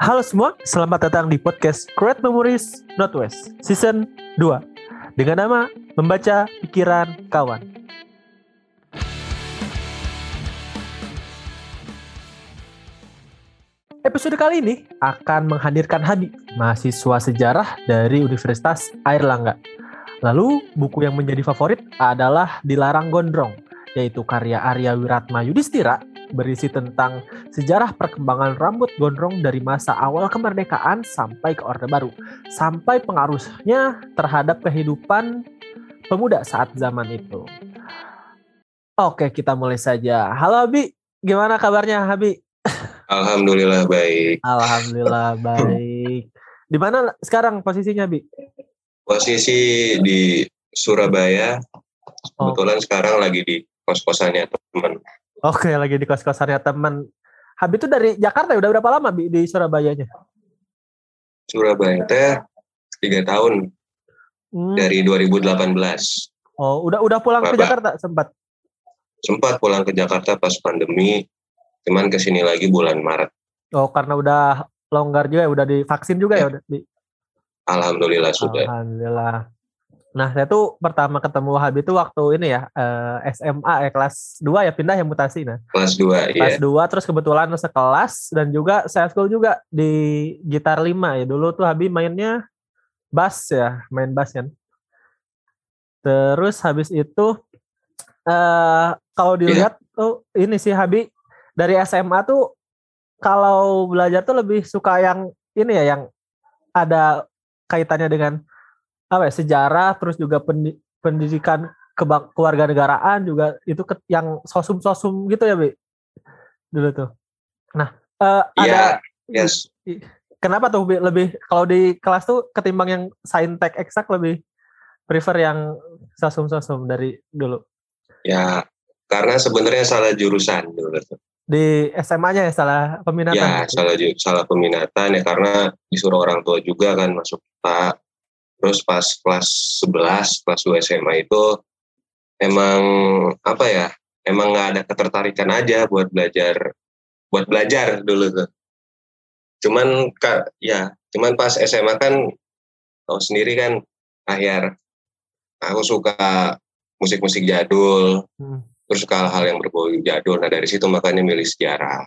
Halo semua, selamat datang di podcast Create Memories Northwest Season 2 dengan nama Membaca Pikiran Kawan. Episode kali ini akan menghadirkan Hadi, mahasiswa sejarah dari Universitas Airlangga. Lalu, buku yang menjadi favorit adalah Dilarang Gondrong, yaitu karya Arya Wiratma Yudhistira berisi tentang sejarah perkembangan rambut gondrong dari masa awal kemerdekaan sampai ke Orde Baru, sampai pengaruhnya terhadap kehidupan pemuda saat zaman itu. Oke, kita mulai saja. Halo Abi, gimana kabarnya Abi? Alhamdulillah baik. Alhamdulillah baik. Di mana sekarang posisinya Abi? Posisi di Surabaya. Kebetulan oh. sekarang lagi di kos-kosannya teman. Oke, lagi di kos-kosannya teman. Habis itu dari Jakarta ya? udah berapa lama Bi, di Surabayanya? Surabaya teh tiga tahun hmm. dari 2018. Oh, udah udah pulang Bapak. ke Jakarta sempat? Sempat pulang ke Jakarta pas pandemi, cuman ke sini lagi bulan Maret. Oh, karena udah longgar juga ya, udah divaksin juga ya, ya udah. Alhamdulillah sudah. Alhamdulillah. Nah, saya tuh pertama ketemu Habib itu waktu ini ya, eh, SMA ya kelas 2 ya pindah ya mutasi nah. Kelas 2 iya. Kelas 2 terus kebetulan sekelas dan juga saya school juga di gitar 5 ya. Dulu tuh Habib mainnya bass ya, main bass kan. Terus habis itu eh kalau iya. dilihat yeah. tuh ini sih Habib dari SMA tuh kalau belajar tuh lebih suka yang ini ya yang ada kaitannya dengan apa ya, sejarah terus juga pendidikan keluarga negaraan juga itu ke, yang sosum-sosum gitu ya, Bi? Dulu tuh. Nah, uh, yeah, ada yes. Kenapa tuh Bi, lebih kalau di kelas tuh ketimbang yang saintek eksak lebih prefer yang sosum-sosum dari dulu? Ya, karena sebenarnya salah jurusan dulu tuh. Di SMA-nya ya salah peminatan. Ya, salah salah peminatan ya karena disuruh orang tua juga kan masuk Pak Terus pas kelas 11, kelas 2 SMA itu emang apa ya? Emang nggak ada ketertarikan aja buat belajar buat belajar dulu tuh. Cuman kak ya, cuman pas SMA kan tahu sendiri kan akhir aku suka musik-musik jadul, hmm. terus suka hal-hal yang berbau jadul. Nah dari situ makanya milih sejarah.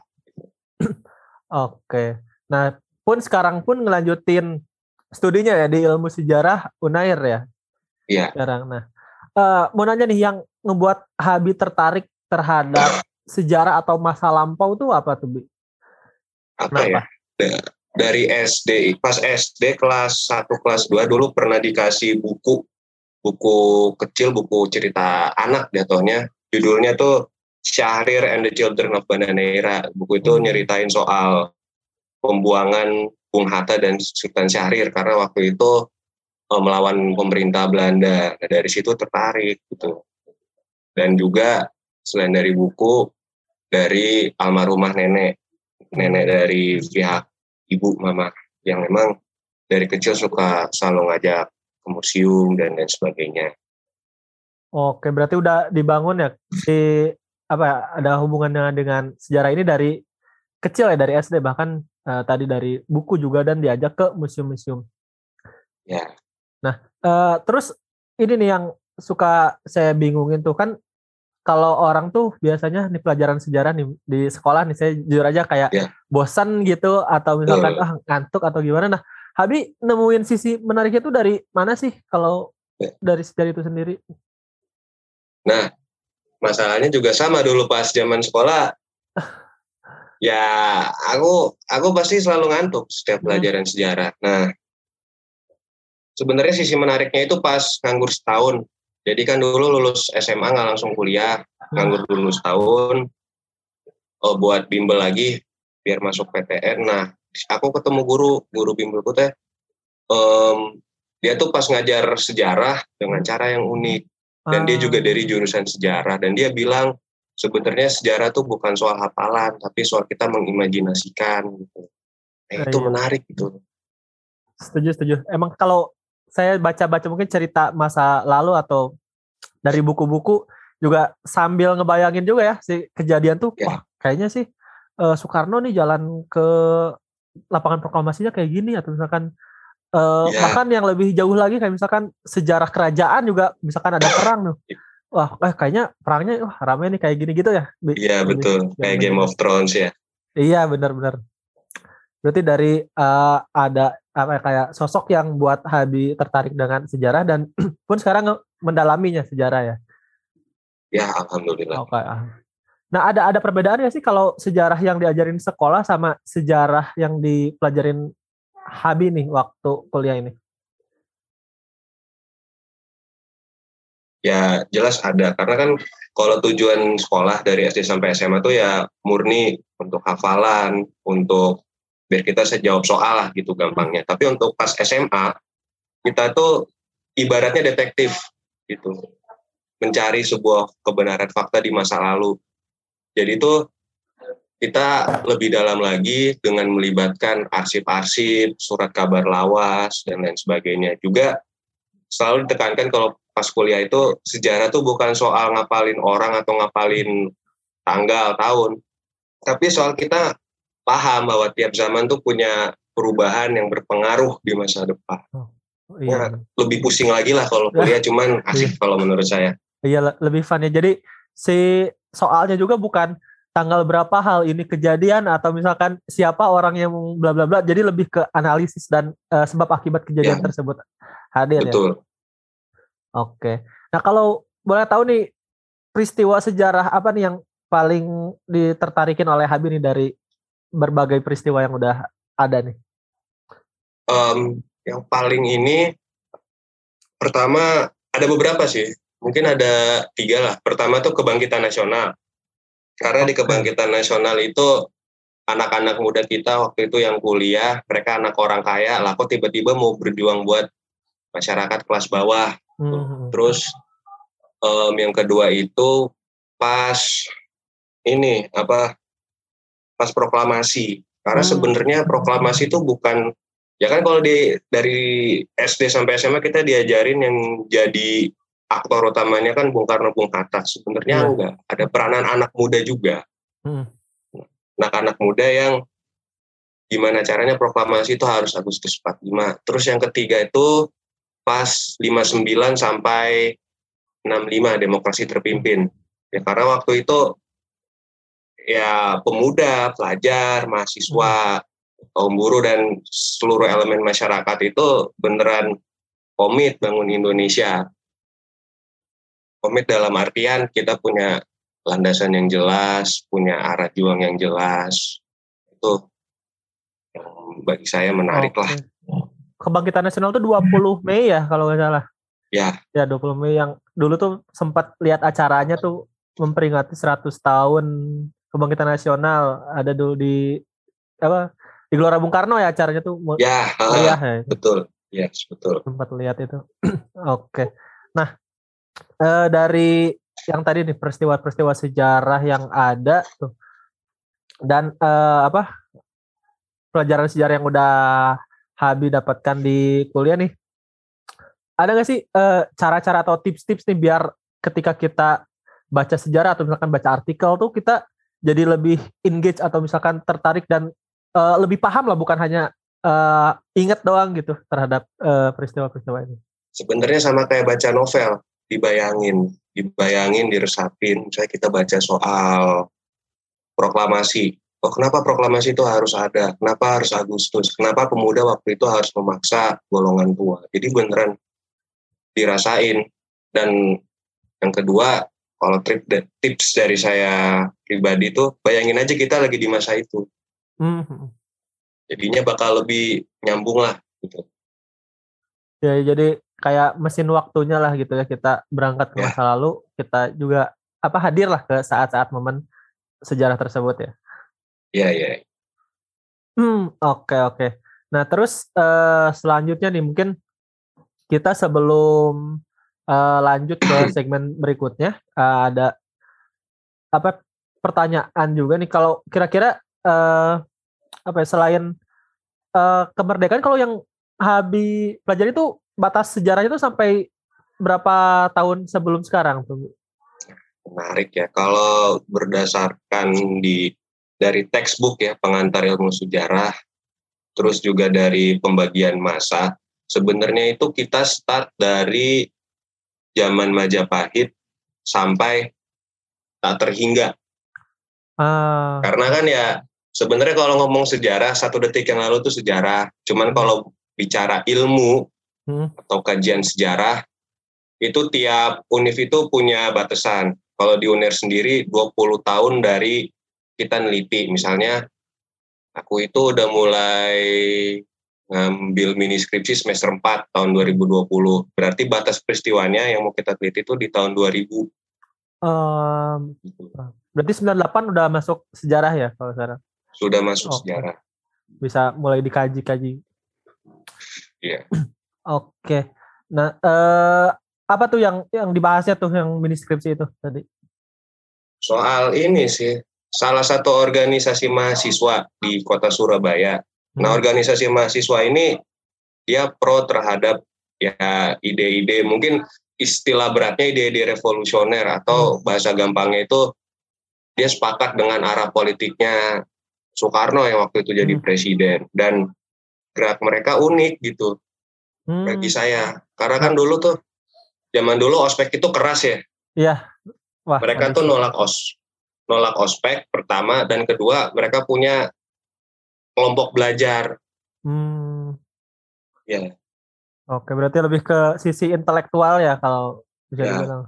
Oke. Nah pun sekarang pun ngelanjutin studinya ya di ilmu sejarah Unair ya. Iya. Sekarang. Nah, uh, mau nanya nih yang ngebuat Habi tertarik terhadap sejarah atau masa lampau tuh apa tuh, Bi? Apa Kenapa? ya? Dari SD, pas SD kelas 1, kelas 2 dulu pernah dikasih buku buku kecil, buku cerita anak jatuhnya. Judulnya tuh Syahrir and the Children of Bananera. Buku itu hmm. nyeritain soal pembuangan Bung Hatta dan Sultan Syahrir karena waktu itu uh, melawan pemerintah Belanda. Nah, dari situ tertarik gitu. Dan juga selain dari buku dari almarhumah nenek, nenek dari pihak ibu mama yang memang dari kecil suka selalu ngajak ke museum dan lain sebagainya. Oke, berarti udah dibangun ya di apa ya, ada hubungannya dengan sejarah ini dari kecil ya dari SD bahkan uh, tadi dari buku juga dan diajak ke museum-museum. Ya. Nah, uh, terus ini nih yang suka saya bingungin tuh kan kalau orang tuh biasanya nih pelajaran sejarah nih di sekolah nih saya jujur aja kayak yeah. bosan gitu atau misalkan ah ngantuk atau gimana. Nah, Habi nemuin sisi menariknya tuh dari mana sih kalau yeah. dari sejarah itu sendiri? Nah, masalahnya juga sama dulu pas zaman sekolah ya aku aku pasti selalu ngantuk setiap hmm. pelajaran sejarah. Nah, sebenarnya sisi menariknya itu pas nganggur setahun. Jadi kan dulu lulus SMA nggak langsung kuliah, nganggur dulu setahun, oh, buat bimbel lagi biar masuk PTN. Nah, aku ketemu guru, guru bimbelku teh, um, dia tuh pas ngajar sejarah dengan cara yang unik. Dan dia juga dari ah. jurusan sejarah. Dan dia bilang, sebenarnya sejarah tuh bukan soal hafalan tapi soal kita mengimajinasikan gitu. Nah, itu iya. menarik gitu. Setuju setuju. Emang kalau saya baca-baca mungkin cerita masa lalu atau dari buku-buku juga sambil ngebayangin juga ya si kejadian tuh ya. wah kayaknya sih uh, Soekarno nih jalan ke lapangan proklamasinya kayak gini atau misalkan uh, ya. bahkan yang lebih jauh lagi kayak misalkan sejarah kerajaan juga misalkan ada perang tuh wah eh, kayaknya perangnya wah rame nih kayak gini gitu ya iya betul kayak Game of Thrones ya iya benar-benar berarti dari uh, ada apa ya, kayak sosok yang buat Habi tertarik dengan sejarah dan pun sekarang mendalaminya sejarah ya ya alhamdulillah oke okay. Ah. Nah, ada ada perbedaan ya sih kalau sejarah yang diajarin sekolah sama sejarah yang dipelajarin Habi nih waktu kuliah ini? Ya, jelas ada karena kan kalau tujuan sekolah dari SD sampai SMA tuh ya murni untuk hafalan, untuk biar kita bisa jawab soal lah gitu gampangnya. Tapi untuk pas SMA kita tuh ibaratnya detektif gitu. Mencari sebuah kebenaran fakta di masa lalu jadi itu kita lebih dalam lagi dengan melibatkan arsip-arsip, surat kabar lawas, dan lain sebagainya. Juga selalu ditekankan kalau pas kuliah itu sejarah tuh bukan soal ngapalin orang atau ngapalin tanggal, tahun. Tapi soal kita paham bahwa tiap zaman tuh punya perubahan yang berpengaruh di masa depan. Oh, iya. Ya, lebih pusing lagi lah kalau kuliah, cuman asik iya. kalau menurut saya. Iya, lebih fun ya. Jadi si soalnya juga bukan tanggal berapa hal ini kejadian atau misalkan siapa orang yang bla bla bla jadi lebih ke analisis dan uh, sebab akibat kejadian ya. tersebut hadir ya? Betul. ya. Oke. Nah, kalau boleh tahu nih peristiwa sejarah apa nih yang paling ditertarikin oleh Habib nih dari berbagai peristiwa yang udah ada nih? Um, yang paling ini pertama ada beberapa sih mungkin ada tiga lah. Pertama tuh kebangkitan nasional. Karena di kebangkitan nasional itu anak-anak muda kita waktu itu yang kuliah, mereka anak orang kaya, lah kok tiba-tiba mau berjuang buat masyarakat kelas bawah. Hmm. Terus um, yang kedua itu pas ini apa pas proklamasi. Karena hmm. sebenarnya proklamasi itu bukan ya kan kalau di dari SD sampai SMA kita diajarin yang jadi aktor utamanya kan Bung Karno Bung Hatta sebenarnya hmm. enggak ada peranan anak muda juga hmm. anak-anak muda yang gimana caranya proklamasi itu harus Agustus 45 terus yang ketiga itu pas 59 sampai 65 demokrasi terpimpin ya karena waktu itu ya pemuda pelajar mahasiswa kaum buruh dan seluruh elemen masyarakat itu beneran komit bangun Indonesia komit dalam artian kita punya landasan yang jelas, punya arah juang yang jelas. Itu yang bagi saya menarik Oke. lah. Kebangkitan Nasional itu 20 Mei ya kalau nggak salah. Ya. Ya 20 Mei yang dulu tuh sempat lihat acaranya tuh memperingati 100 tahun Kebangkitan Nasional ada dulu di apa di Gelora Bung Karno ya acaranya tuh. Ya, uh, ya. betul. Ya, yes, betul. Sempat lihat itu. Oke. Nah, uh, dari yang tadi nih peristiwa-peristiwa sejarah yang ada tuh dan uh, apa pelajaran sejarah yang udah Habi dapatkan di kuliah nih ada nggak sih cara cara-cara atau tips-tips nih biar ketika kita baca sejarah atau misalkan baca artikel tuh kita jadi lebih engage atau misalkan tertarik dan uh, lebih paham lah bukan hanya uh, inget doang gitu terhadap peristiwa-peristiwa uh, ini. Sebenarnya sama kayak baca novel dibayangin, dibayangin, diresapin. Misalnya kita baca soal proklamasi. Oh, kenapa proklamasi itu harus ada? Kenapa harus Agustus? Kenapa pemuda waktu itu harus memaksa golongan tua? Jadi beneran dirasain. Dan yang kedua, kalau trip tips dari saya pribadi itu, bayangin aja kita lagi di masa itu. Hmm. Jadinya bakal lebih nyambung lah. Gitu. Ya, jadi kayak mesin waktunya lah gitu ya kita berangkat ke ya. masa lalu kita juga apa hadir lah ke saat-saat momen sejarah tersebut ya. Iya iya. Hmm oke okay, oke. Okay. Nah terus uh, selanjutnya nih mungkin kita sebelum uh, lanjut ke segmen berikutnya uh, ada apa pertanyaan juga nih kalau kira-kira uh, apa ya selain uh, kemerdekaan kalau yang Habi pelajari itu batas sejarahnya itu sampai berapa tahun sebelum sekarang tuh? Menarik ya. Kalau berdasarkan di dari textbook ya pengantar ilmu sejarah terus juga dari pembagian masa. Sebenarnya itu kita start dari zaman Majapahit sampai tak terhingga. Ah, Karena kan ya sebenarnya kalau ngomong sejarah satu detik yang lalu itu sejarah. Cuman kalau bicara ilmu Hmm. atau kajian sejarah itu tiap univ itu punya batasan. Kalau di UNER sendiri 20 tahun dari kita neliti. Misalnya aku itu udah mulai ngambil mini skripsi semester 4 tahun 2020. Berarti batas peristiwanya yang mau kita teliti itu di tahun 2000. em, gitu. berarti 98 udah masuk sejarah ya kalau sekarang Sudah masuk Oke. sejarah. bisa mulai dikaji-kaji. Iya. Oke. Nah, eh, apa tuh yang yang dibahasnya tuh yang mini skripsi itu tadi? Soal ini sih, salah satu organisasi mahasiswa di kota Surabaya. Nah, Hmm. organisasi mahasiswa ini dia pro terhadap ya ide-ide mungkin istilah beratnya ide-ide revolusioner atau bahasa gampangnya itu dia sepakat dengan arah politiknya Soekarno yang waktu itu jadi Hmm. presiden dan gerak mereka unik gitu Hmm, bagi saya. Karena kan dulu tuh zaman dulu ospek itu keras ya. Iya. Wah, Mereka tuh nolak os nolak ospek pertama dan kedua mereka punya kelompok belajar. Hmm, Ya, oke, berarti lebih ke sisi intelektual ya kalau bisa Ya. dibilang.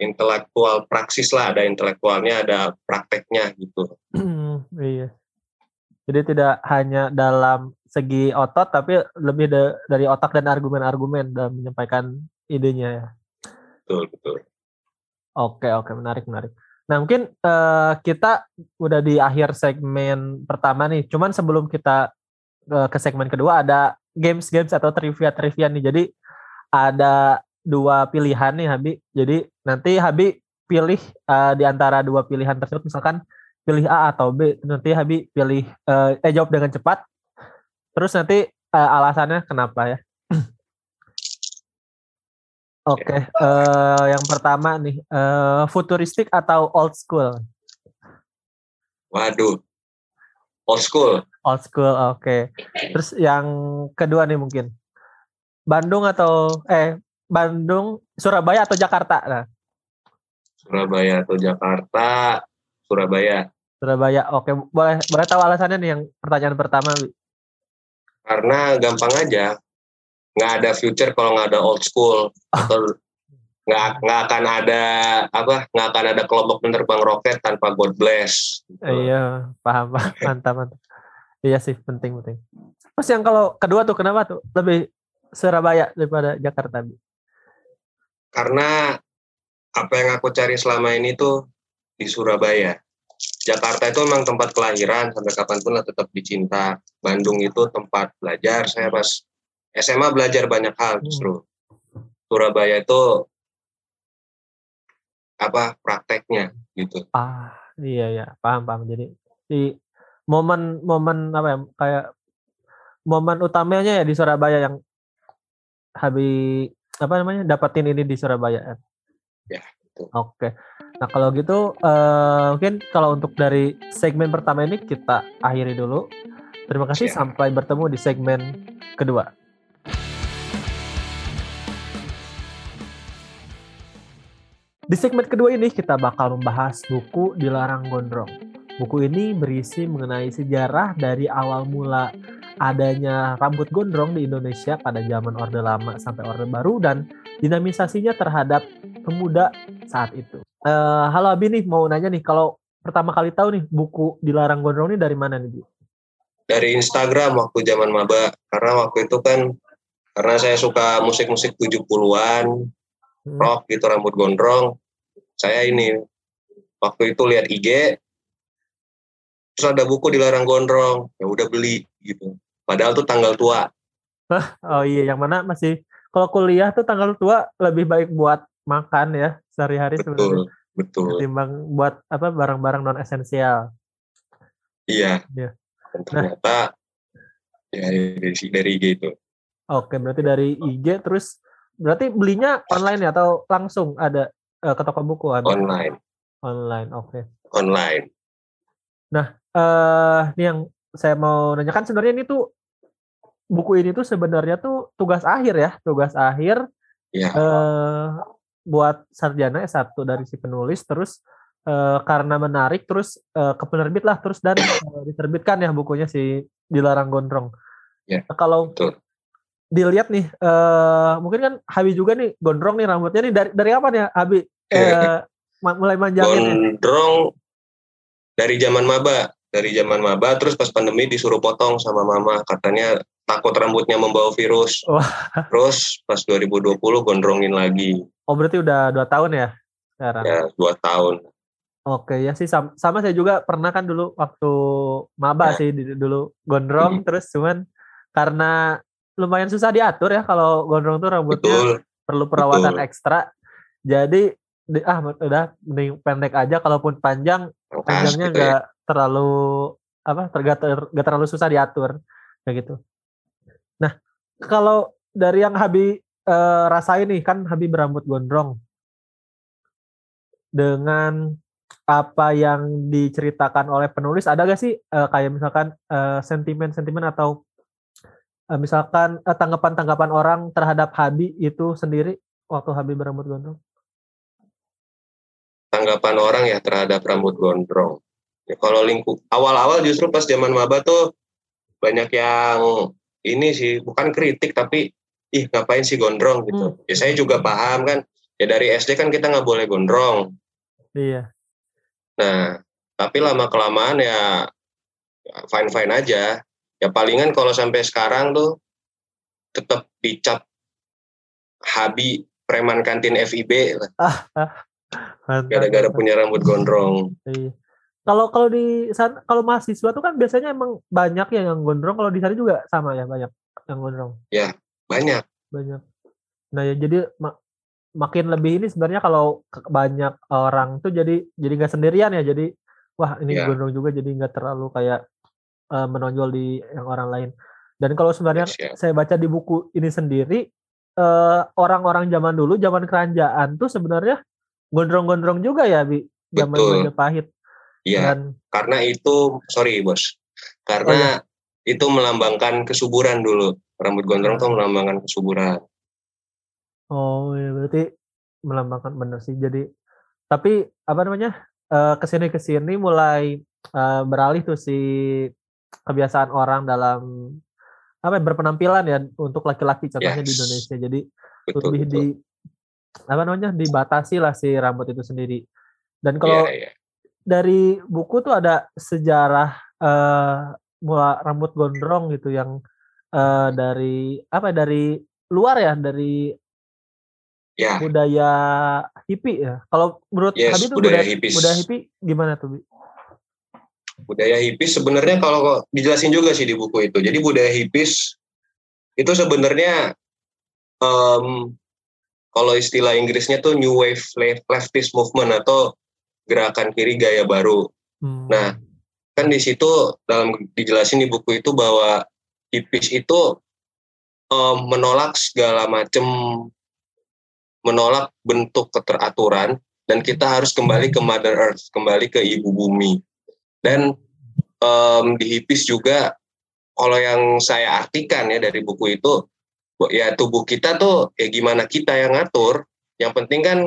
intelektual praksis lah, ada intelektualnya, ada prakteknya gitu. iya. Jadi tidak hanya dalam segi otot tapi lebih da- dari otak dan argumen-argumen dalam menyampaikan idenya ya. Betul, betul. Oke, oke, menarik, menarik. Nah, mungkin eh, kita udah di akhir segmen pertama nih. Cuman sebelum kita eh, ke segmen kedua ada games-games atau trivia-trivia nih. Jadi ada dua pilihan nih Habi. Jadi nanti Habi pilih eh, di antara dua pilihan tersebut misalkan pilih A atau B. Nanti Habi pilih eh, eh jawab dengan cepat. Terus nanti eh, alasannya kenapa ya. Oke, eh, yang pertama nih, eh, futuristik atau old school? Waduh, old school. Old school, oke. Terus yang kedua nih mungkin, Bandung atau eh Bandung, Surabaya atau Jakarta? Nah, Surabaya atau Jakarta? Surabaya. Surabaya, oke. Boleh boleh tahu alasannya nih yang pertanyaan pertama? Karena gampang aja, nggak ada future kalau nggak ada old school atau nggak nggak akan ada apa nggak akan ada kelompok penerbang roket tanpa God bless. gitu. Iya, paham, paham. mantap, mantap. Iya sih, penting, penting. Terus yang kalau kedua tuh kenapa tuh lebih Surabaya daripada Jakarta? Karena apa yang aku cari selama ini tuh di Surabaya. Jakarta itu memang tempat kelahiran sampai kapan pun lah tetap dicinta. Bandung itu tempat belajar. Saya pas SMA belajar banyak hal justru. Surabaya itu apa prakteknya gitu. Ah, iya ya, paham paham. Jadi di momen-momen apa ya kayak momen utamanya ya di Surabaya yang Habi apa namanya dapatin ini di Surabaya. Ya, betul. Oke. Nah kalau gitu eh, mungkin kalau untuk dari segmen pertama ini kita akhiri dulu. Terima kasih Siap. sampai bertemu di segmen kedua. Di segmen kedua ini kita bakal membahas buku Dilarang Gondrong. Buku ini berisi mengenai sejarah dari awal mula adanya rambut gondrong di Indonesia pada zaman Orde Lama sampai Orde Baru dan dinamisasinya terhadap pemuda saat itu. Eh, halo Abi nih, mau nanya nih, kalau pertama kali tahu nih buku Dilarang Gondrong ini dari mana nih, Bi? Dari Instagram waktu zaman maba. Karena waktu itu kan karena saya suka musik-musik 70-an, Hmm. rock gitu rambut gondrong. Saya ini waktu itu lihat IG terus ada buku dilarang gondrong, ya udah beli gitu. Padahal tuh tanggal tua. Oh iya, yang mana masih kalau kuliah tuh tanggal tua lebih baik buat makan ya sehari-hari sebenarnya Betul, betul. ketimbang buat apa barang-barang non esensial. Iya. Iya. Dan ternyata ya dari dari IG itu. Oke, berarti dari IG terus berarti belinya online ya atau langsung ada eh, ke toko buku ada online, online. Oke. online. Eh, ini yang saya mau nanyakan sebenarnya ini tuh buku ini tuh sebenarnya tuh tugas akhir ya, tugas akhir Ya, eh buat sarjana S1 dari si penulis terus eh, karena menarik terus eh, ke penerbit lah terus dan eh, diterbitkan ya bukunya si Dilarang Gondrong. Ya, Nah, kalau betul. Dilihat nih eh mungkin kan Habi juga nih gondrong nih rambutnya nih dari dari apa nih Habi eh, ma- mulai manjangin. Gondrong dari zaman maba, dari zaman maba terus pas pandemi disuruh potong sama mama katanya takut rambutnya membawa virus. Wah. Terus pas 2020 gondrongin lagi Oh berarti udah dua tahun ya sekarang. ya dua tahun. Oke ya sih sama, sama saya juga pernah kan dulu waktu maba Ya. sih dulu gondrong Hmm. terus cuman karena lumayan susah diatur ya kalau gondrong tuh rambutnya Betul. perlu perawatan betul. ekstra. Jadi di- ah udah mending pendek aja kalaupun panjang panjangnya gitu ya. nggak terlalu apa tergak ter- nggak terlalu susah diatur kayak gitu. Nah kalau dari yang Habi eh, rasain nih kan Habi berambut gondrong dengan apa yang diceritakan oleh penulis ada gak sih eh, kayak misalkan eh, sentimen-sentimen atau misalkan eh, tanggapan-tanggapan orang terhadap Habi itu sendiri waktu Habi berambut gondrong? Tanggapan orang ya terhadap rambut gondrong. Ya, kalau lingkup awal-awal justru pas zaman maba tuh banyak yang ini sih bukan kritik tapi ih ngapain sih gondrong gitu. Hmm. Ya saya juga paham kan. Ya dari SD kan kita nggak boleh gondrong. Iya. Nah, tapi lama kelamaan ya fine fine aja. Ya palingan kalau sampai sekarang tuh tetap dicap Habi preman kantin FIB lah, Mantap, gara-gara punya rambut gondrong. Iya. Kalau kalau di kalau mahasiswa tuh kan biasanya emang banyak ya yang gondrong. Kalau di sana juga sama ya banyak yang gondrong. Banyak. Banyak. Nah ya jadi ma- makin lebih ini sebenarnya kalau banyak orang tuh jadi jadi nggak sendirian ya. Jadi wah ini Ya. gondrong juga jadi nggak terlalu kayak eh, menonjol di yang orang lain. Dan kalau sebenarnya Yes, ya. saya baca di buku ini sendiri eh, orang-orang zaman dulu zaman kerajaan tuh sebenarnya gondrong-gondrong juga ya bi zaman Betul. Majapahit Iya, dan karena itu sorry bos, karena itu melambangkan kesuburan dulu. Rambut gondrong tuh melambangkan kesuburan. Oh ya berarti melambangkan bener sih. Jadi tapi apa namanya eh, ke sini ke sini mulai beralih tuh si kebiasaan orang dalam apa ya, berpenampilan ya untuk laki-laki contohnya di Yes. Indonesia. Jadi Betul, lebih betul. di apa namanya dibatasi lah si rambut itu sendiri. Dan kalau Iya, iya. dari buku tuh ada sejarah eh mula rambut gondrong gitu yang eh, dari apa ya, dari luar ya dari Ya, budaya hippie ya. Kalau menurut Yes, Habib budaya budaya, hippies. budaya hippie gimana tuh? Budaya hipis sebenarnya kalau dijelasin juga sih di buku itu. Jadi budaya hipis itu sebenarnya em, kalau istilah Inggrisnya tuh New Wave le- Leftist Movement atau gerakan kiri gaya baru. Hmm. Nah, kan di situ dalam dijelasin di buku itu bahwa hipis itu em, menolak segala macam menolak bentuk keteraturan dan kita harus kembali ke Mother Earth, kembali ke ibu bumi. Dan em, di hipis juga kalau yang saya artikan ya dari buku itu ya tubuh kita tuh ya gimana kita yang ngatur. Yang penting kan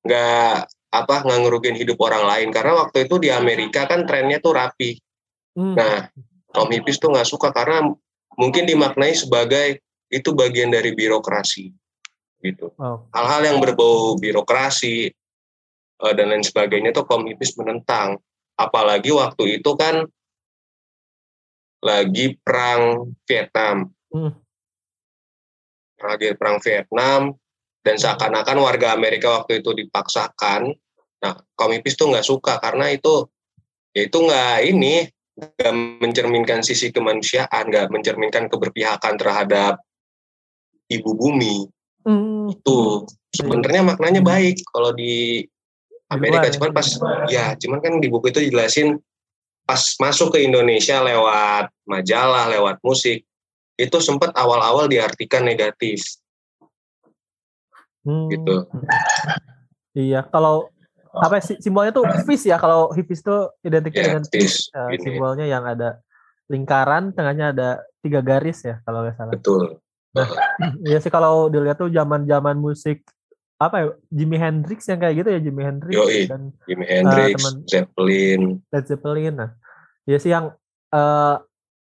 nggak apa nggak ngerugiin hidup orang lain karena waktu itu di Amerika kan trennya tuh rapi. Hmm. Nah, kaum hipis tuh nggak suka karena mungkin dimaknai sebagai itu bagian dari birokrasi gitu. Oh, Hal-hal yang berbau birokrasi eh, dan lain sebagainya tuh kaum hipis menentang. Apalagi waktu itu kan lagi perang Vietnam. Hmm. Lagi perang Vietnam dan seakan-akan warga Amerika waktu itu dipaksakan. Nah, kaum hipis tuh nggak suka karena itu ya itu nggak ini nggak mencerminkan sisi kemanusiaan, nggak mencerminkan keberpihakan terhadap ibu bumi. Hmm. Itu sebenarnya maknanya baik kalau di Amerika, cuman pas ya, cuman kan di buku itu dijelasin pas masuk ke Indonesia lewat majalah, lewat musik, itu sempat awal-awal diartikan negatif Hmm. gitu. Iya, kalau apa sih simbolnya tuh fish ya kalau hippies tuh identiknya Ya, dengan fish, fish ini. simbolnya yang ada lingkaran, tengahnya ada tiga garis ya kalau nggak salah. Betul. Nah, ya sih kalau dilihat tuh zaman-zaman musik apa ya Jimi Hendrix yang kayak gitu ya Jimi Hendrix Yoi. dan Jimi Hendrix, teman- Zeppelin. Led Zeppelin. Nah, ya sih yang eh,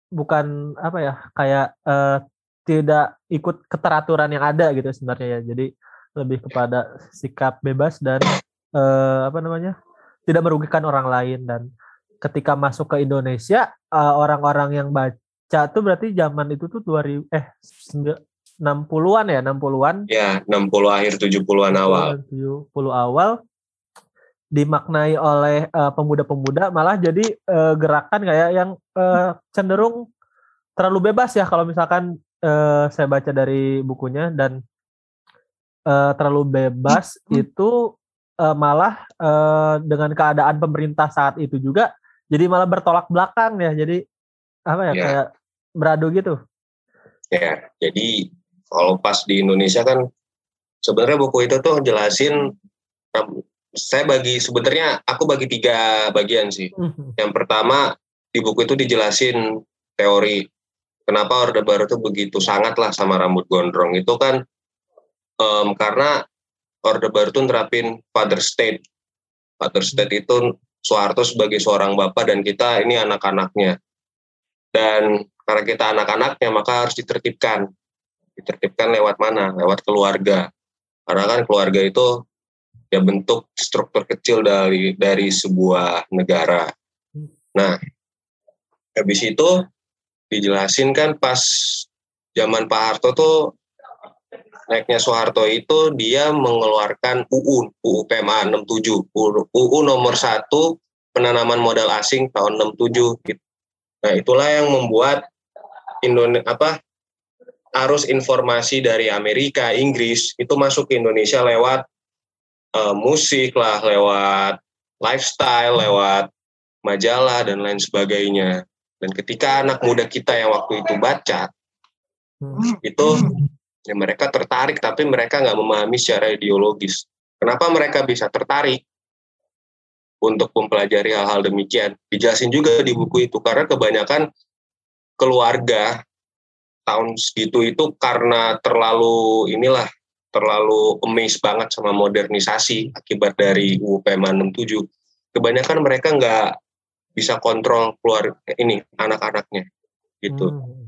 bukan apa ya kayak eh, tidak ikut keteraturan yang ada gitu sebenarnya ya. Jadi lebih kepada sikap bebas dan eh, apa namanya tidak merugikan orang lain dan ketika masuk ke Indonesia eh, orang-orang yang baca tuh berarti zaman itu tuh 2000 eh 60-an ya 60-an Ya, 60 akhir 70-an awal. 70 awal. Dimaknai oleh eh, pemuda-pemuda malah jadi eh, gerakan kayak yang eh, cenderung terlalu bebas ya kalau misalkan eh, saya baca dari bukunya. Dan eh, terlalu bebas itu eh, malah eh, dengan keadaan pemerintah saat itu juga jadi malah bertolak belakang ya. Jadi apa ya Ya. kayak beradu gitu. Ya, jadi kalau pas di Indonesia kan sebenarnya buku itu tuh jelasin um, saya bagi sebenarnya aku bagi tiga bagian sih. Yang pertama di buku itu dijelasin teori kenapa Orde Baru itu begitu sangat lah sama rambut gondrong itu kan em, karena Orde Baru itu nerapin father state. Father state itu Soeharto sebagai seorang bapak dan kita ini anak-anaknya. Dan karena kita anak-anaknya maka harus ditertibkan. Ditertibkan lewat mana? Lewat keluarga. Karena kan keluarga itu ya bentuk struktur kecil dari dari sebuah negara. Nah, habis itu dijelasin kan pas zaman Pak Harto tuh naiknya Soeharto itu dia mengeluarkan UU, UU PMA 67, UU nomor 1 penanaman modal asing tahun 67 gitu. Nah, itulah yang membuat Indonesia apa arus informasi dari Amerika, Inggris itu masuk ke Indonesia lewat eh, musik lah, lewat lifestyle, lewat majalah dan lain sebagainya. Dan ketika anak muda kita yang waktu itu baca, itu ya mereka tertarik tapi mereka nggak memahami secara ideologis. Kenapa mereka bisa tertarik untuk mempelajari hal-hal demikian? Dijelasin juga di buku itu karena kebanyakan keluarga tahun segitu itu karena terlalu inilah terlalu amazed banget sama modernisasi akibat dari UU PMA 67. Kebanyakan mereka nggak bisa kontrol keluar ini anak-anaknya gitu. Hmm.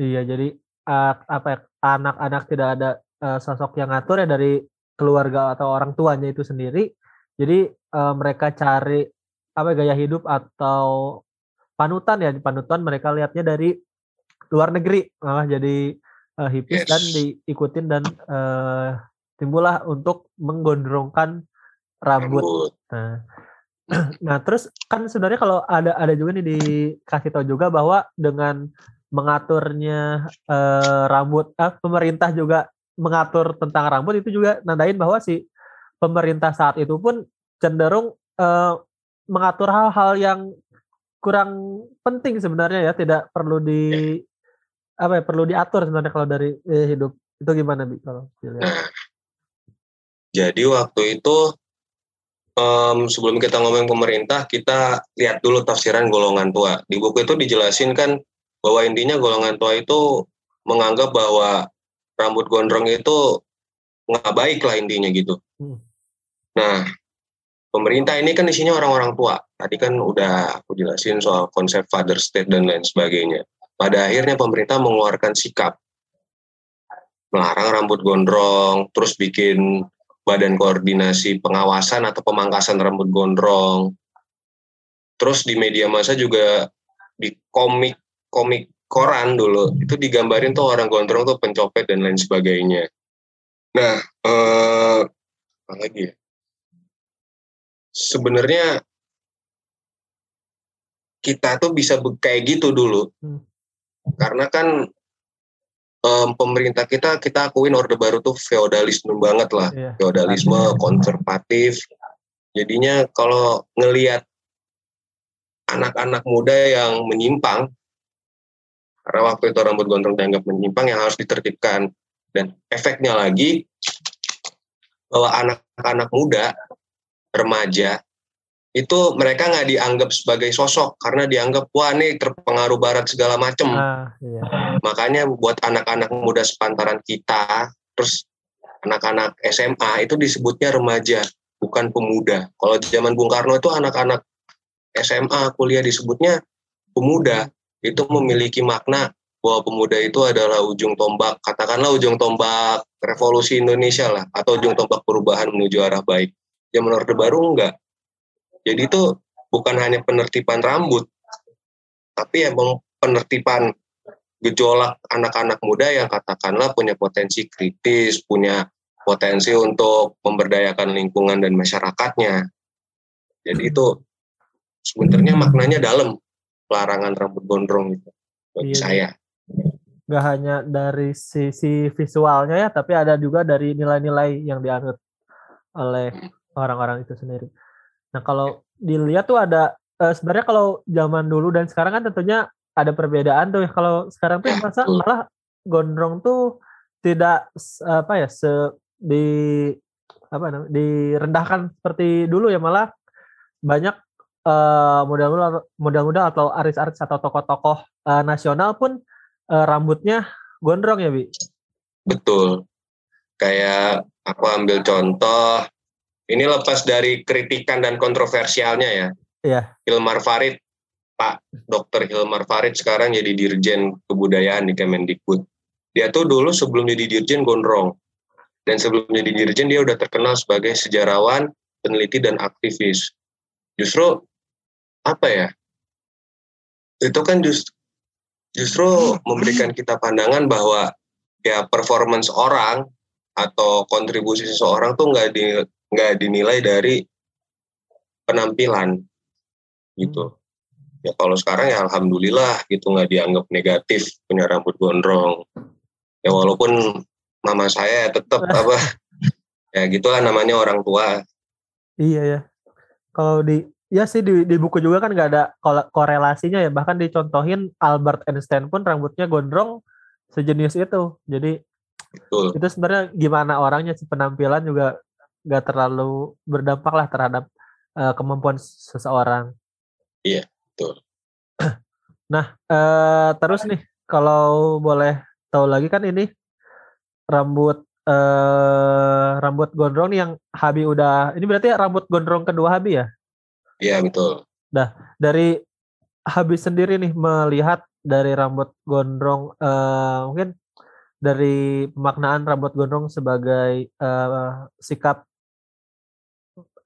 Iya, jadi uh, apa ya, anak-anak tidak ada uh, sosok yang ngatur ya dari keluarga atau orang tuanya itu sendiri. Jadi uh, mereka cari apa ya, gaya hidup atau panutan ya, panutan mereka lihatnya dari luar negeri, malah jadi uh, hipis Yes. dan diikutin dan uh, timbullah untuk menggondrongkan rambut. Rambut. Nah, nah terus kan sebenarnya kalau ada ada juga nih dikasih tahu juga bahwa dengan mengaturnya eh, rambut, ah, pemerintah juga mengatur tentang rambut itu juga nandain bahwa si pemerintah saat itu pun cenderung eh, mengatur hal-hal yang kurang penting sebenarnya ya, tidak perlu di apa ya perlu diatur sebenarnya kalau dari eh, hidup itu gimana bi kalau dilihat? Jadi waktu itu em, sebelum kita ngomong pemerintah, kita lihat dulu tafsiran golongan tua. Di buku itu dijelasin kan bahwa intinya golongan tua itu menganggap bahwa rambut gondrong itu nggak baik lah intinya gitu. Hmm. Nah, pemerintah ini kan isinya orang-orang tua. Tadi kan udah aku jelasin soal konsep father state dan lain sebagainya. Pada akhirnya pemerintah mengeluarkan sikap melarang rambut gondrong, terus bikin badan koordinasi pengawasan atau pemangkasan rambut gondrong. Terus di media massa juga di komik komik koran dulu itu digambarin tuh orang gondrong tuh pencopet dan lain sebagainya. Nah, eh, apa lagi ya? Sebenarnya kita tuh bisa kayak gitu dulu, Hmm. karena kan em, pemerintah kita kita akuin orde baru tuh feodalisme banget lah Iya. feodalisme konservatif. Jadinya kalau ngelihat anak-anak muda yang menyimpang, karena waktu itu rambut gondrong dianggap menyimpang yang harus ditertibkan. Dan efeknya lagi bahwa anak-anak muda, remaja, itu mereka nggak dianggap sebagai sosok karena dianggap wah nih terpengaruh barat segala macem. Ah, iya. Makanya buat anak-anak muda sepantaran kita, terus anak-anak SMA itu disebutnya remaja, bukan pemuda. Kalau zaman Bung Karno itu anak-anak SMA kuliah disebutnya pemuda. Itu memiliki makna bahwa pemuda itu adalah ujung tombak, katakanlah ujung tombak revolusi Indonesia lah, atau ujung tombak perubahan menuju arah baik. Zaman Orde Baru enggak jadi itu bukan hanya penertiban rambut, tapi emang penertiban gejolak anak-anak muda yang katakanlah punya potensi kritis, punya potensi untuk memberdayakan lingkungan dan masyarakatnya. Jadi itu sebenarnya maknanya dalam pelarangan rambut gondrong itu bagi iya. saya. Gak hanya dari sisi visualnya ya, tapi ada juga dari nilai-nilai yang dianut oleh. Orang-orang itu sendiri. Nah kalau dilihat tuh ada uh, sebenarnya kalau zaman dulu dan sekarang kan tentunya ada perbedaan tuh. Kalau sekarang tuh masa malah gondrong tuh tidak apa ya se di apa namanya direndahkan seperti dulu ya. Malah banyak uh, modal-modal modal-modal atau artis-artis atau tokoh-tokoh uh, nasional pun uh, rambutnya gondrong ya bi? Betul. Kayak aku ambil contoh ini lepas dari kritikan dan kontroversialnya ya. Iya. Hilmar Farid, Pak Dr. Hilmar Farid sekarang jadi Dirjen Kebudayaan di Kemendikbud. Dia tuh dulu sebelum jadi Dirjen gondrong. Dan sebelum jadi Dirjen dia udah terkenal sebagai sejarawan, peneliti, dan aktivis. Justru, apa ya, itu kan just, justru memberikan kita pandangan bahwa ya performance orang atau kontribusi seseorang tuh nggak di nggak dinilai dari penampilan gitu. Ya kalau sekarang ya alhamdulillah gitu nggak dianggap negatif punya rambut gondrong. Ya walaupun mama saya tetap apa ya gitulah namanya orang tua. Iya ya. Kalau di ya sih di, di buku juga kan nggak ada korelasinya ya. Bahkan dicontohin Albert Einstein pun rambutnya gondrong sejenis itu. Jadi Betul. itu sebenarnya gimana orangnya si penampilan juga nggak terlalu berdampak lah terhadap uh, kemampuan seseorang. Iya, betul. nah, uh, terus nih kalau boleh tahu lagi kan ini rambut uh, rambut gondrong yang Habi udah ini berarti rambut gondrong kedua Habi ya? Iya, betul. Nah, dari Habi sendiri nih melihat dari rambut gondrong uh, mungkin dari pemaknaan rambut gondrong sebagai uh, sikap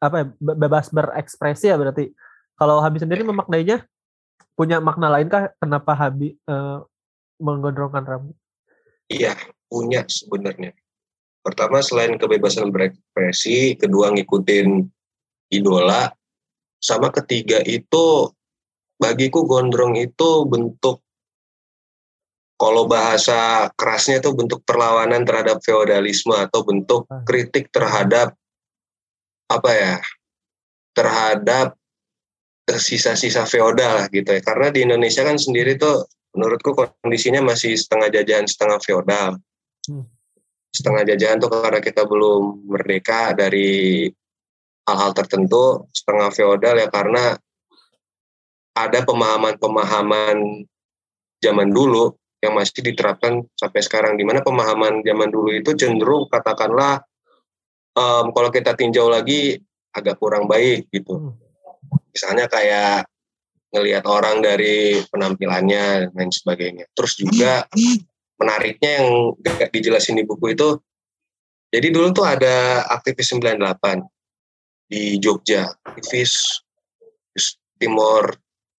apa ya, bebas berekspresi ya berarti. Kalau Habib sendiri memaknainya punya makna lain kah kenapa Habib uh, menggondrongkan rambut? Iya, punya sebenarnya. Pertama selain kebebasan berekspresi, kedua ngikutin idola, sama ketiga itu bagiku gondrong itu bentuk kalau bahasa kerasnya itu bentuk perlawanan terhadap feodalisme atau bentuk ah. kritik terhadap apa ya terhadap sisa-sisa feodal gitu ya. Karena di Indonesia kan sendiri tuh menurutku kondisinya masih setengah jajahan setengah feodal. Hmm. setengah jajahan tuh karena kita belum merdeka dari hal-hal tertentu setengah feodal ya karena ada pemahaman-pemahaman zaman dulu yang masih diterapkan sampai sekarang. Di mana pemahaman zaman dulu itu cenderung katakanlah um, kalau kita tinjau lagi agak kurang baik gitu. Hmm. Misalnya kayak ngelihat orang dari penampilannya dan lain sebagainya. Terus juga menariknya yang gak dijelasin di buku itu, jadi dulu tuh ada aktivis 98 di Jogja, aktivis Timor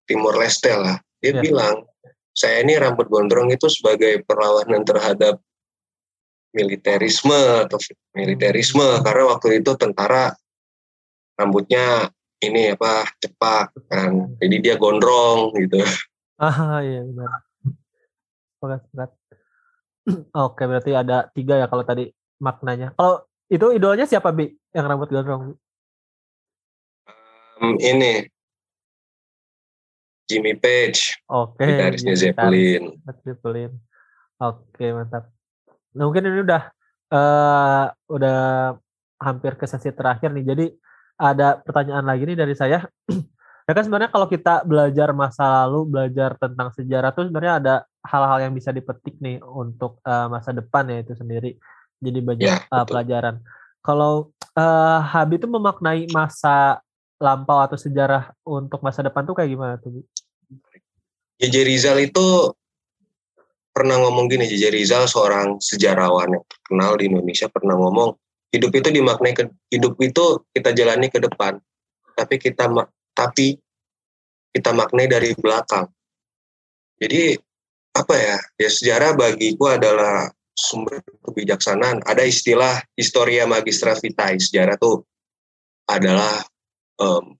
Timor Leste lah. Dia ya. bilang, saya ini rambut gondrong itu sebagai perlawanan terhadap militerisme atau militerisme karena waktu itu tentara rambutnya ini apa cepak kan. Jadi dia gondrong gitu. Ah iya benar. Oke berat. Oke berarti ada tiga ya kalau tadi maknanya. Kalau itu idolnya siapa bi yang rambut gondrong? Um, ini. Jimmy Page oke okay, Zeppelin. Zeppelin. Oke mantap Nah, mungkin ini udah uh, udah hampir ke sesi terakhir nih. Jadi ada pertanyaan lagi nih dari saya. ya kan sebenarnya kalau kita belajar masa lalu, belajar tentang sejarah tuh sebenarnya ada hal-hal yang bisa dipetik nih untuk uh, masa depan ya itu sendiri. Jadi banyak ya, uh, pelajaran. Kalau uh, Habib itu memaknai masa lampau atau sejarah untuk masa depan tuh kayak gimana tuh? JJ Rizal itu pernah ngomong gini, JJ Rizal seorang sejarawan yang terkenal di Indonesia pernah ngomong hidup itu dimaknai ke hidup itu kita jalani ke depan, tapi kita tapi kita maknai dari belakang. Jadi apa ya? Ya sejarah bagiku adalah sumber kebijaksanaan. Ada istilah historia magistra vitae. Sejarah tuh adalah um,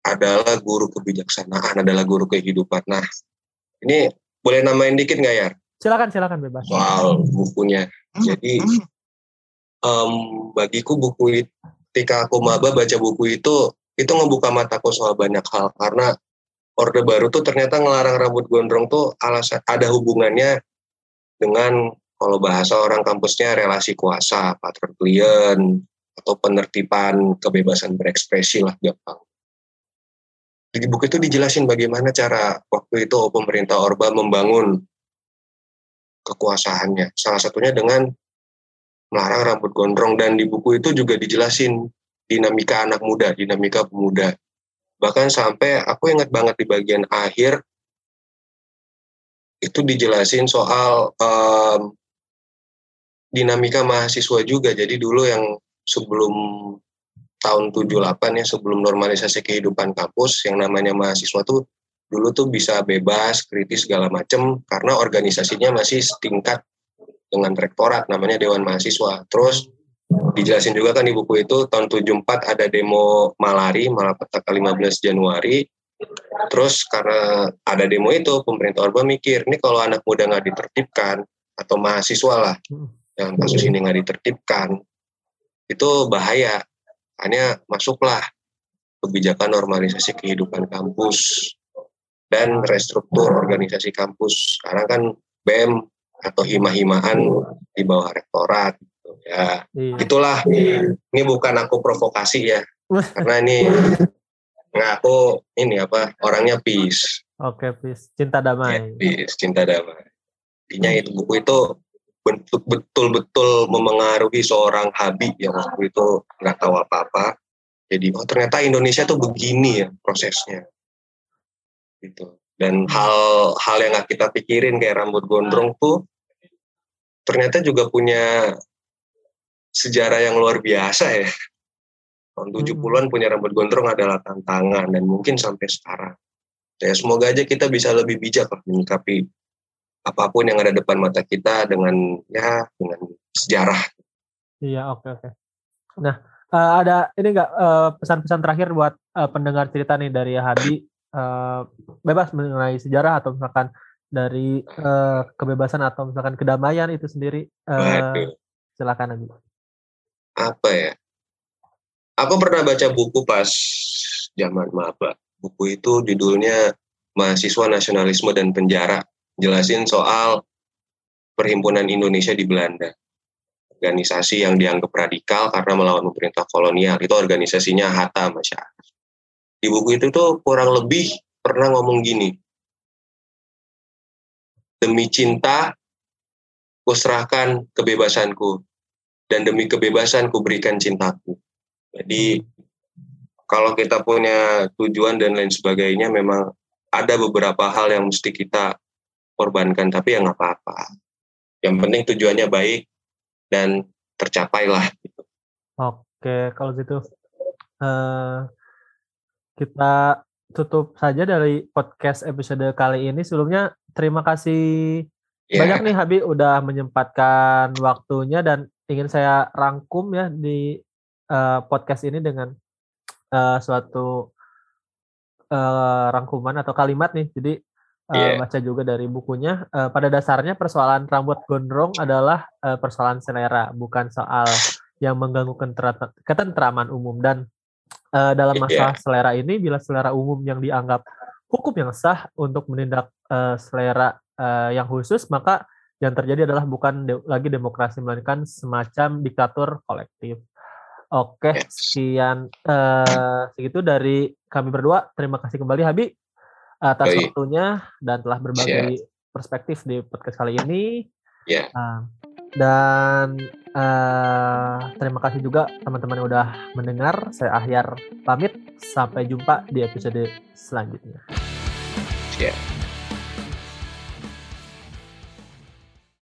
adalah guru kebijaksanaan, adalah guru kehidupan. Nah, ini boleh namain dikit nggak ya? Silakan, silakan bebas. Soal bukunya. Jadi um, bagiku buku ketika aku maba baca buku itu itu ngebuka mataku soal banyak hal karena Orde Baru tuh ternyata ngelarang rambut gondrong tuh alasan ada hubungannya dengan kalau bahasa orang kampusnya relasi kuasa, patron klien, atau penertiban kebebasan berekspresi lah gampang. Di buku itu dijelasin bagaimana cara waktu itu pemerintah Orba membangun kekuasaannya. Salah satunya dengan melarang rambut gondrong dan di buku itu juga dijelasin dinamika anak muda, dinamika pemuda. Bahkan sampai aku ingat banget di bagian akhir itu dijelasin soal um, dinamika mahasiswa juga. Jadi dulu yang sebelum tahun 78 ya sebelum normalisasi kehidupan kampus yang namanya mahasiswa tuh dulu tuh bisa bebas kritis segala macem karena organisasinya masih setingkat dengan rektorat namanya Dewan Mahasiswa terus dijelasin juga kan di buku itu tahun 74 ada demo malari malapetaka 15 Januari terus karena ada demo itu pemerintah Orba mikir ini kalau anak muda nggak ditertibkan atau mahasiswa lah hmm. yang kasus ini nggak ditertibkan itu bahaya. Hanya masuklah kebijakan normalisasi kehidupan kampus dan restruktur organisasi kampus. Sekarang kan BEM atau hima-himaan di bawah rektorat. Gitu. Ya, iya. itulah. Ini bukan aku provokasi ya, karena ini nggak aku ini apa orangnya peace. Oke, peace, cinta damai. Ya, peace, cinta damai. Intinya itu buku itu betul-betul memengaruhi seorang Habib yang waktu itu nggak tahu apa-apa. Jadi oh ternyata Indonesia tuh begini ya prosesnya. Gitu. Dan hal-hal yang nggak kita pikirin kayak rambut gondrong tuh ternyata juga punya sejarah yang luar biasa ya. Tahun 70-an hmm. punya rambut gondrong adalah tantangan dan mungkin sampai sekarang. Ya semoga aja kita bisa lebih bijak lah menyikapi apa pun yang ada depan mata kita dengan ya dengan sejarah. Iya oke okay, oke. Okay. Nah uh, ada ini enggak uh, pesan-pesan terakhir buat uh, pendengar cerita nih dari Hadi uh, bebas mengenai sejarah atau misalkan dari uh, kebebasan atau misalkan kedamaian itu sendiri uh, silakan Hadi. Apa ya? Aku pernah baca buku pas zaman maba. Buku itu judulnya Mahasiswa Nasionalisme dan Penjara jelasin soal Perhimpunan Indonesia di Belanda. Organisasi yang dianggap radikal karena melawan pemerintah kolonial. Itu organisasinya Hatta Masyarakat. Di buku itu tuh kurang lebih pernah ngomong gini. Demi cinta, kuserahkan kebebasanku. Dan demi kebebasan berikan cintaku. Jadi kalau kita punya tujuan dan lain sebagainya memang ada beberapa hal yang mesti kita korbankan tapi ya nggak apa-apa yang penting tujuannya baik dan tercapailah gitu. oke kalau gitu uh, kita tutup saja dari podcast episode kali ini sebelumnya terima kasih yeah. banyak nih Habib udah menyempatkan waktunya dan ingin saya rangkum ya di uh, podcast ini dengan uh, suatu uh, rangkuman atau kalimat nih jadi yeah. baca juga dari bukunya. Uh, pada dasarnya persoalan rambut gondrong adalah uh, persoalan selera, bukan soal yang mengganggu ketentraman umum. Dan uh, dalam iya. masalah yeah. selera ini, bila selera umum yang dianggap hukum yang sah untuk menindak uh, selera uh, yang khusus, maka yang terjadi adalah bukan de lagi demokrasi, melainkan semacam diktatur kolektif. Oke, sekian eh, segitu dari kami berdua. Terima kasih kembali Habi atas Yoi. waktunya dan telah berbagi perspektif di podcast kali ini. Ya. Ah, dan eh, terima kasih juga teman-teman yang udah mendengar. Saya Ahyar pamit. Sampai jumpa di episode selanjutnya. Siap.